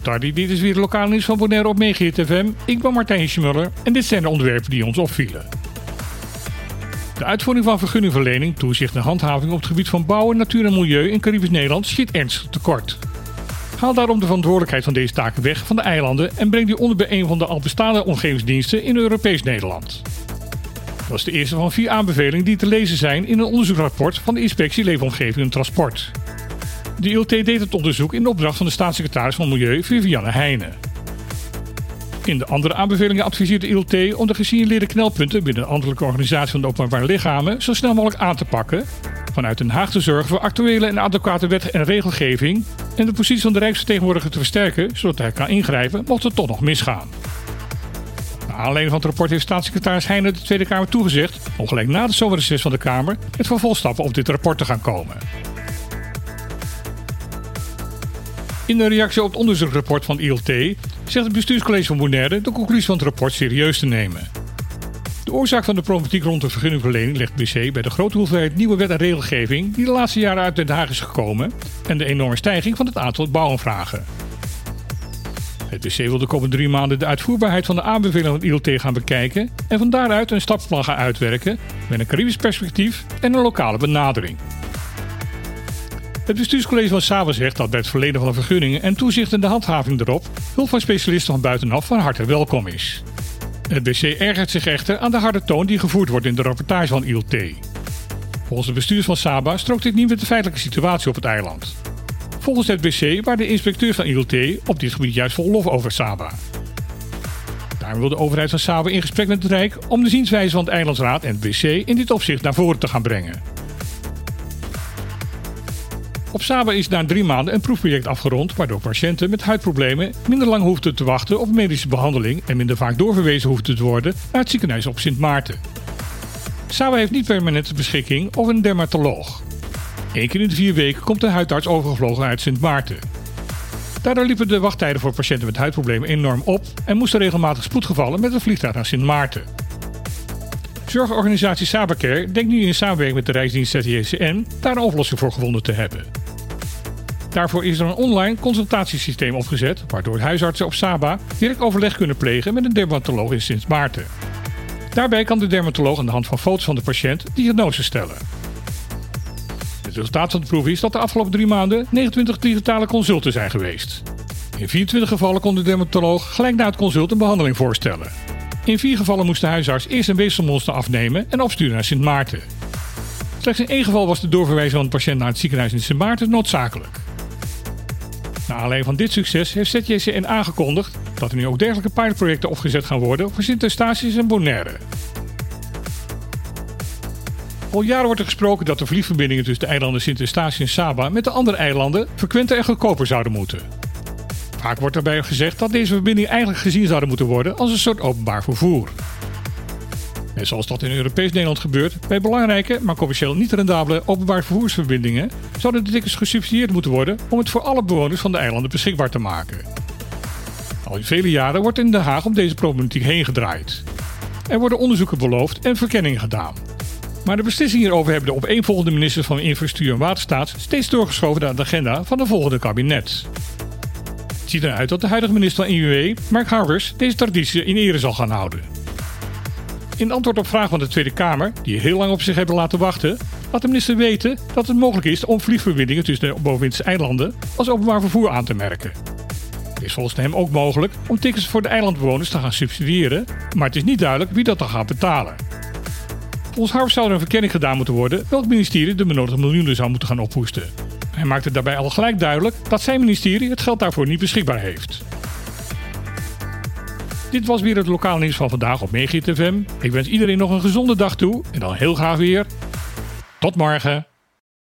Tardy. Dit is weer het lokale nieuws van Bonaire op Megahit FM. Ik ben Martijn Schmuller en dit zijn de onderwerpen die ons opvielen. De uitvoering van vergunningverlening, toezicht en handhaving op het gebied van bouwen, natuur en milieu in Caribisch Nederland schiet ernstig tekort. Haal daarom de verantwoordelijkheid van deze taken weg van de eilanden en breng die onder bij een van de al bestaande omgevingsdiensten in Europees Nederland. Dat is de eerste van vier aanbevelingen die te lezen zijn in een onderzoeksrapport van de Inspectie Leefomgeving en Transport. De ILT deed het onderzoek in opdracht van de staatssecretaris van Milieu Vivianne Heijnen. In de andere aanbevelingen adviseert de ILT om de gesignaleerde knelpunten binnen de ambtelijke organisatie van de openbare lichamen zo snel mogelijk aan te pakken. Vanuit Den Haag te zorgen voor actuele en adequate wet en regelgeving en de positie van de Rijksvertegenwoordiger te versterken zodat hij kan ingrijpen mocht het toch nog misgaan. Naar aanleiding van het rapport heeft staatssecretaris Heijnen de Tweede Kamer toegezegd om gelijk na de zomerreces van de Kamer met vervolgstappen op dit rapport te gaan komen. In een reactie op het onderzoeksrapport van ILT zegt het bestuurscollege van Bonaire de conclusie van het rapport serieus te nemen. De oorzaak van de problematiek rond de vergunningverlening ligt BC bij de grote hoeveelheid nieuwe wet en regelgeving die de laatste jaren uit Den Haag is gekomen en de enorme stijging van het aantal bouwaanvragen. Het BC wil de komende drie maanden de uitvoerbaarheid van de aanbevelingen van ILT gaan bekijken en van daaruit een stappenplan gaan uitwerken met een Caribisch perspectief en een lokale benadering. Het bestuurscollege van Saba zegt dat bij het verlenen van de vergunningen en toezicht en de handhaving erop hulp van specialisten van buitenaf van harte welkom is. Het BC ergert zich echter aan de harde toon die gevoerd wordt in de rapportage van ILT. Volgens de bestuurs van Saba strookt dit niet met de feitelijke situatie op het eiland. Volgens het BC waren de inspecteurs van ILT op dit gebied juist vol lof over Saba. Daarom wil de overheid van Saba in gesprek met het Rijk om de zienswijze van het Eilandsraad en het BC in dit opzicht naar voren te gaan brengen. Op Saba is na drie maanden een proefproject afgerond, waardoor patiënten met huidproblemen minder lang hoefden te wachten op medische behandeling en minder vaak doorverwezen hoefden te worden naar het ziekenhuis op Sint Maarten. Saba heeft niet permanente beschikking of een dermatoloog. Eén keer in de vier weken komt een huidarts overgevlogen uit Sint Maarten. Daardoor liepen de wachttijden voor patiënten met huidproblemen enorm op en moesten regelmatig spoedgevallen met een vliegtuig naar Sint Maarten. Zorgorganisatie Sabacare denkt nu in samenwerking met de Rijksdienst ZJCN daar een oplossing voor gevonden te hebben. Daarvoor is er een online consultatiesysteem opgezet, waardoor huisartsen op Saba direct overleg kunnen plegen met een dermatoloog in Sint Maarten. Daarbij kan de dermatoloog aan de hand van foto's van de patiënt diagnose stellen. Het resultaat van de proef is dat de afgelopen drie maanden 29 digitale consulten zijn geweest. In 24 gevallen kon de dermatoloog gelijk na het consult een behandeling voorstellen. In vier gevallen moest de huisarts eerst een weefselmonster afnemen en opsturen naar Sint Maarten. Slechts in één geval was de doorverwijzing van de patiënt naar het ziekenhuis in Sint Maarten noodzakelijk. Na alleen van dit succes heeft ZJCN aangekondigd dat er nu ook dergelijke pilotprojecten opgezet gaan worden voor Sint-Eustatius en Bonaire. Al jaren wordt er gesproken dat de vliegverbindingen tussen de eilanden Sint-Eustatius en Saba met de andere eilanden frequenter en goedkoper zouden moeten. Vaak wordt daarbij gezegd dat deze verbindingen eigenlijk gezien zouden moeten worden als een soort openbaar vervoer. Zoals dat in Europees Nederland gebeurt, bij belangrijke, maar commercieel niet rendabele openbaar vervoersverbindingen zouden de tickets gesubsidieerd moeten worden om het voor alle bewoners van de eilanden beschikbaar te maken. Al vele jaren wordt in Den Haag om deze problematiek heen gedraaid. Er worden onderzoeken beloofd en verkenningen gedaan. Maar de beslissingen hierover hebben de opeenvolgende ministers van Infrastructuur en Waterstaat steeds doorgeschoven naar de agenda van de volgende kabinet. Het ziet eruit dat de huidige minister van IUW, Mark Harbers, deze traditie in ere zal gaan houden. In antwoord op vragen van de Tweede Kamer, die heel lang op zich hebben laten wachten, laat de minister weten dat het mogelijk is om vliegverbindingen tussen de bovenwindse eilanden als openbaar vervoer aan te merken. Het is volgens hem ook mogelijk om tickets voor de eilandbewoners te gaan subsidiëren, maar het is niet duidelijk wie dat dan gaat betalen. Volgens Harvard zou er een verkenning gedaan moeten worden welk ministerie de benodigde miljoenen zou moeten gaan ophoesten. Hij maakte daarbij al gelijk duidelijk dat zijn ministerie het geld daarvoor niet beschikbaar heeft. Dit was weer het lokale nieuws van vandaag op Megahit FM. Ik wens iedereen nog een gezonde dag toe en dan heel graag weer. Tot morgen.